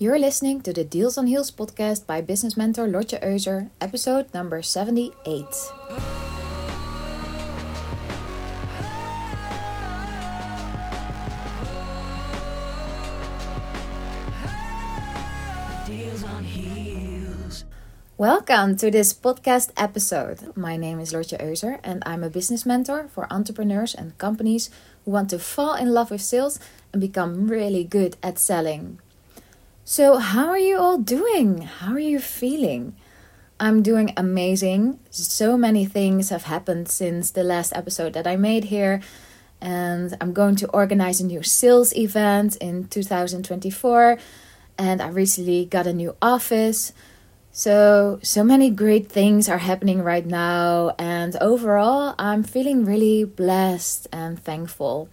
You're listening to the Deals on Heels podcast by business mentor Lotje Euser, episode number 78. Welcome to this podcast episode. My name is Lotje Euser and I'm a business mentor for entrepreneurs and companies who want to fall in love with sales and become really good at selling. So, how are you all doing? How are you feeling? I'm doing amazing. So many things have happened since the last episode that I made here, and I'm going to organize a new sales event in 2024. And I recently got a new office. So, so many great things are happening right now, and overall, I'm feeling really blessed and thankful.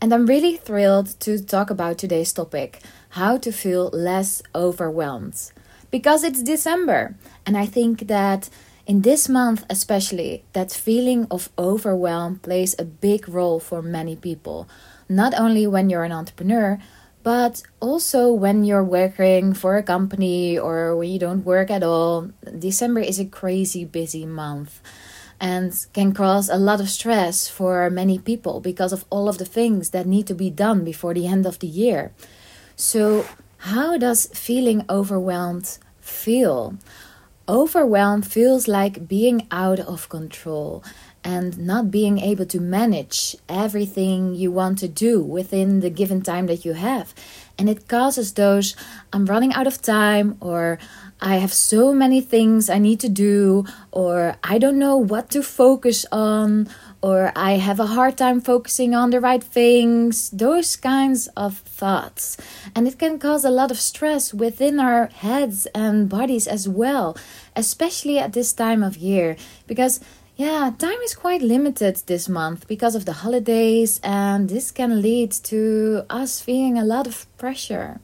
And I'm really thrilled to talk about today's topic how to feel less overwhelmed. Because it's December, and I think that in this month, especially, that feeling of overwhelm plays a big role for many people. Not only when you're an entrepreneur, but also when you're working for a company or when you don't work at all, December is a crazy busy month and can cause a lot of stress for many people because of all of the things that need to be done before the end of the year. So, how does feeling overwhelmed feel? Overwhelm feels like being out of control and not being able to manage everything you want to do within the given time that you have. And it causes those I'm running out of time, or I have so many things I need to do, or I don't know what to focus on, or I have a hard time focusing on the right things, those kinds of thoughts. And it can cause a lot of stress within our heads and bodies as well, especially at this time of year, because yeah, time is quite limited this month because of the holidays, and this can lead to us feeling a lot of pressure.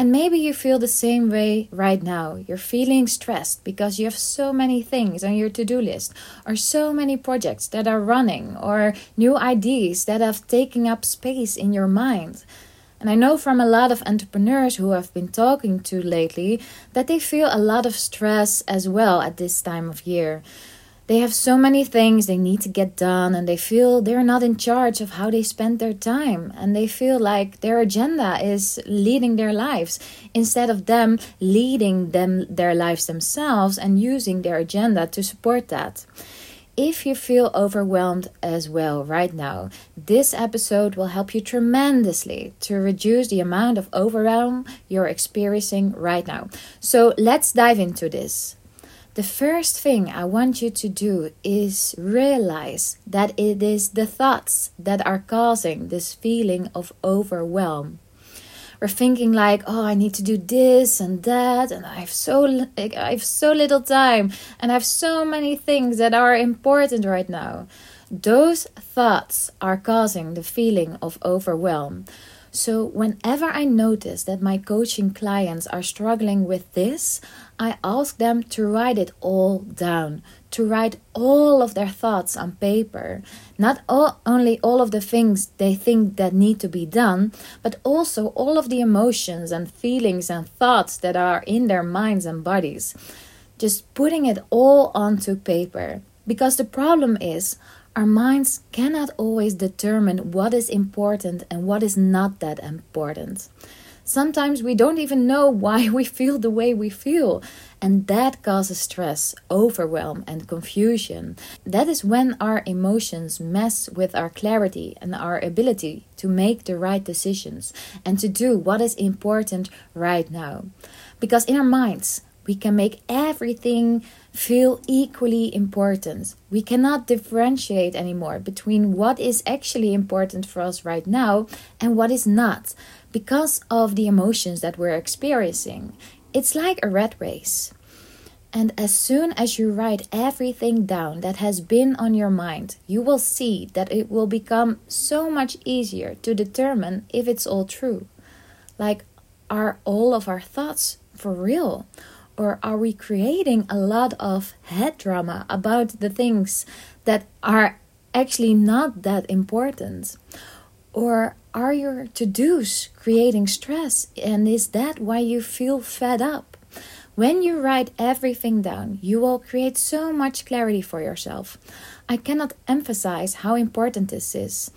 And maybe you feel the same way right now. You're feeling stressed because you have so many things on your to do list, or so many projects that are running, or new ideas that have taken up space in your mind. And I know from a lot of entrepreneurs who I've been talking to lately that they feel a lot of stress as well at this time of year they have so many things they need to get done and they feel they're not in charge of how they spend their time and they feel like their agenda is leading their lives instead of them leading them their lives themselves and using their agenda to support that if you feel overwhelmed as well right now, this episode will help you tremendously to reduce the amount of overwhelm you're experiencing right now. So let's dive into this. The first thing I want you to do is realize that it is the thoughts that are causing this feeling of overwhelm. We're thinking like, "Oh, I need to do this and that, and I have so I have so little time, and I have so many things that are important right now." Those thoughts are causing the feeling of overwhelm. So, whenever I notice that my coaching clients are struggling with this, I ask them to write it all down, to write all of their thoughts on paper. Not all, only all of the things they think that need to be done, but also all of the emotions and feelings and thoughts that are in their minds and bodies. Just putting it all onto paper. Because the problem is, our minds cannot always determine what is important and what is not that important. Sometimes we don't even know why we feel the way we feel, and that causes stress, overwhelm, and confusion. That is when our emotions mess with our clarity and our ability to make the right decisions and to do what is important right now. Because in our minds, we can make everything feel equally important. We cannot differentiate anymore between what is actually important for us right now and what is not because of the emotions that we're experiencing. It's like a rat race. And as soon as you write everything down that has been on your mind, you will see that it will become so much easier to determine if it's all true. Like, are all of our thoughts for real? Or are we creating a lot of head drama about the things that are actually not that important? Or Are your to dos creating stress? And is that why you feel fed up? When you write everything down, you will create so much clarity for yourself. I cannot emphasize how important this is.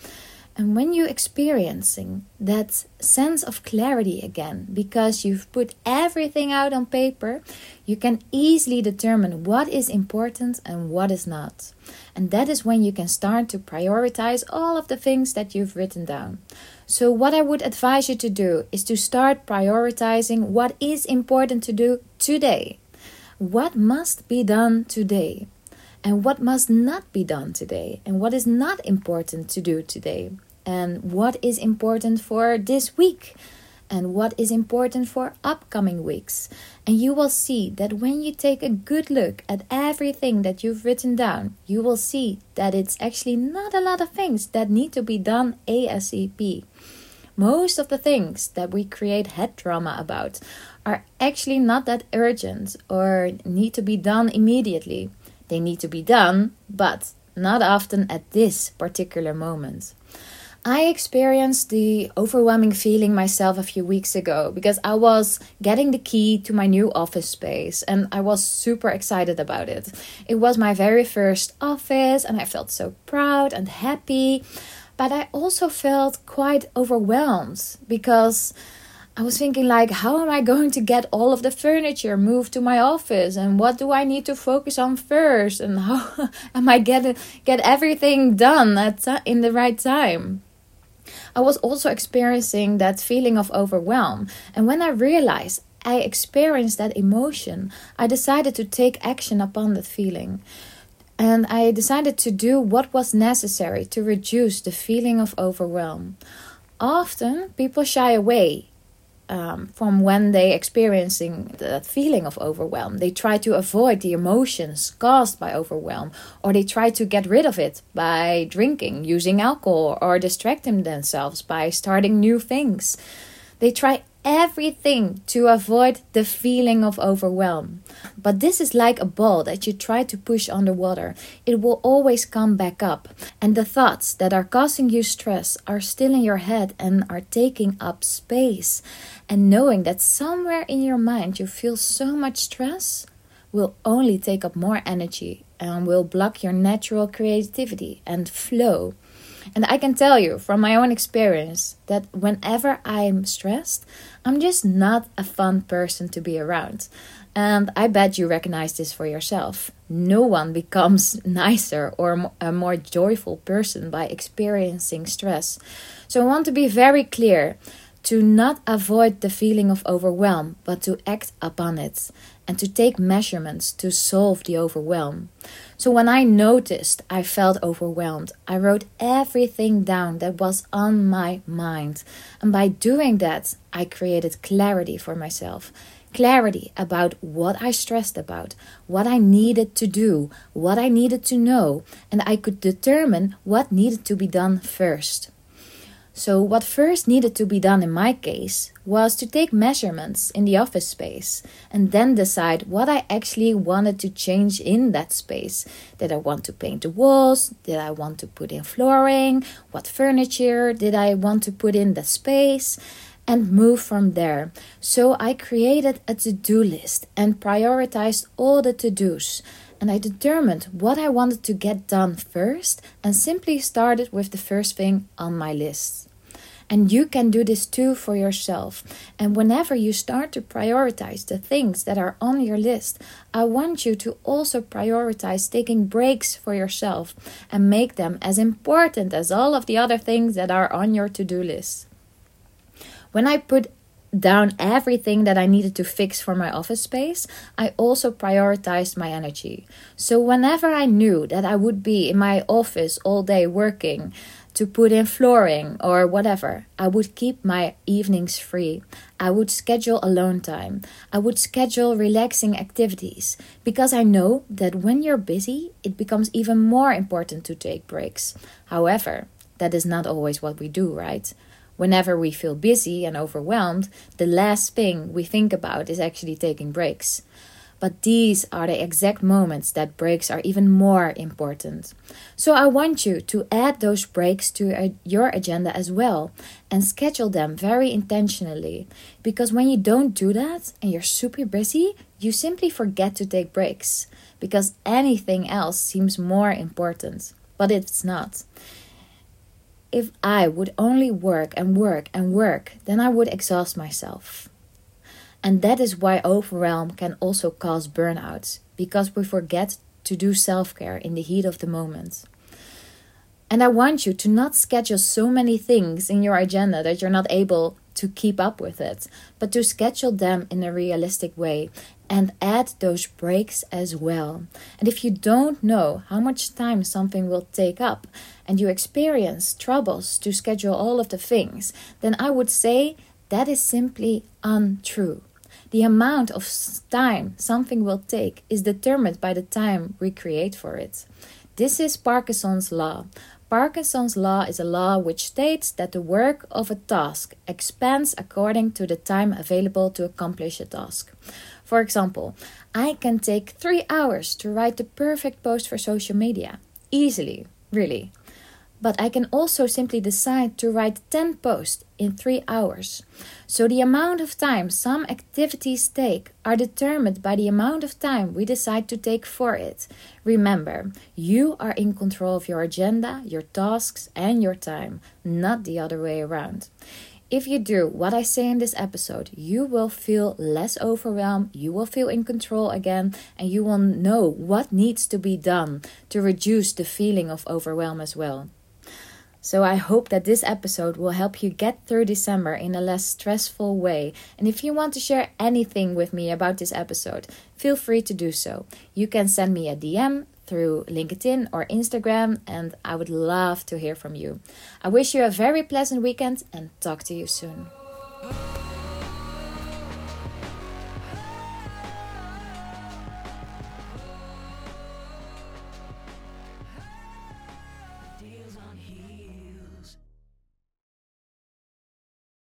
And when you're experiencing that sense of clarity again, because you've put everything out on paper, you can easily determine what is important and what is not. And that is when you can start to prioritize all of the things that you've written down. So, what I would advise you to do is to start prioritizing what is important to do today. What must be done today? And what must not be done today, and what is not important to do today, and what is important for this week, and what is important for upcoming weeks. And you will see that when you take a good look at everything that you've written down, you will see that it's actually not a lot of things that need to be done ASAP. Most of the things that we create head drama about are actually not that urgent or need to be done immediately. They need to be done, but not often at this particular moment. I experienced the overwhelming feeling myself a few weeks ago because I was getting the key to my new office space and I was super excited about it. It was my very first office and I felt so proud and happy, but I also felt quite overwhelmed because I was thinking like how am I going to get all of the furniture moved to my office and what do I need to focus on first and how am I get get everything done at in the right time. I was also experiencing that feeling of overwhelm and when I realized I experienced that emotion, I decided to take action upon that feeling. And I decided to do what was necessary to reduce the feeling of overwhelm. Often people shy away um, from when they experiencing the feeling of overwhelm. They try to avoid the emotions caused by overwhelm, or they try to get rid of it by drinking, using alcohol, or distracting themselves by starting new things. They try everything to avoid the feeling of overwhelm. But this is like a ball that you try to push underwater. It will always come back up. And the thoughts that are causing you stress are still in your head and are taking up space. And knowing that somewhere in your mind you feel so much stress will only take up more energy and will block your natural creativity and flow. And I can tell you from my own experience that whenever I'm stressed, I'm just not a fun person to be around. And I bet you recognize this for yourself. No one becomes nicer or a more joyful person by experiencing stress. So I want to be very clear to not avoid the feeling of overwhelm, but to act upon it and to take measurements to solve the overwhelm. So when I noticed I felt overwhelmed, I wrote everything down that was on my mind. And by doing that, I created clarity for myself. Clarity about what I stressed about, what I needed to do, what I needed to know, and I could determine what needed to be done first. So, what first needed to be done in my case was to take measurements in the office space and then decide what I actually wanted to change in that space. Did I want to paint the walls? Did I want to put in flooring? What furniture did I want to put in the space? And move from there. So, I created a to do list and prioritized all the to dos and I determined what I wanted to get done first and simply started with the first thing on my list. And you can do this too for yourself. And whenever you start to prioritize the things that are on your list, I want you to also prioritize taking breaks for yourself and make them as important as all of the other things that are on your to do list. When I put down everything that I needed to fix for my office space, I also prioritized my energy. So, whenever I knew that I would be in my office all day working to put in flooring or whatever, I would keep my evenings free. I would schedule alone time. I would schedule relaxing activities because I know that when you're busy, it becomes even more important to take breaks. However, that is not always what we do, right? Whenever we feel busy and overwhelmed, the last thing we think about is actually taking breaks. But these are the exact moments that breaks are even more important. So I want you to add those breaks to uh, your agenda as well and schedule them very intentionally. Because when you don't do that and you're super busy, you simply forget to take breaks because anything else seems more important. But it's not if I would only work and work and work, then I would exhaust myself. And that is why overwhelm can also cause burnouts, because we forget to do self care in the heat of the moment. And I want you to not schedule so many things in your agenda that you're not able to keep up with it, but to schedule them in a realistic way and add those breaks as well. And if you don't know how much time something will take up and you experience troubles to schedule all of the things, then I would say that is simply untrue. The amount of time something will take is determined by the time we create for it. This is Parkinson's law. Parkinson's law is a law which states that the work of a task expands according to the time available to accomplish a task. For example, I can take three hours to write the perfect post for social media. Easily, really. But I can also simply decide to write 10 posts in three hours. So the amount of time some activities take are determined by the amount of time we decide to take for it. Remember, you are in control of your agenda, your tasks, and your time, not the other way around. If you do what I say in this episode, you will feel less overwhelmed, you will feel in control again, and you will know what needs to be done to reduce the feeling of overwhelm as well. So I hope that this episode will help you get through December in a less stressful way. And if you want to share anything with me about this episode, feel free to do so. You can send me a DM through LinkedIn or Instagram, and I would love to hear from you. I wish you a very pleasant weekend and talk to you soon.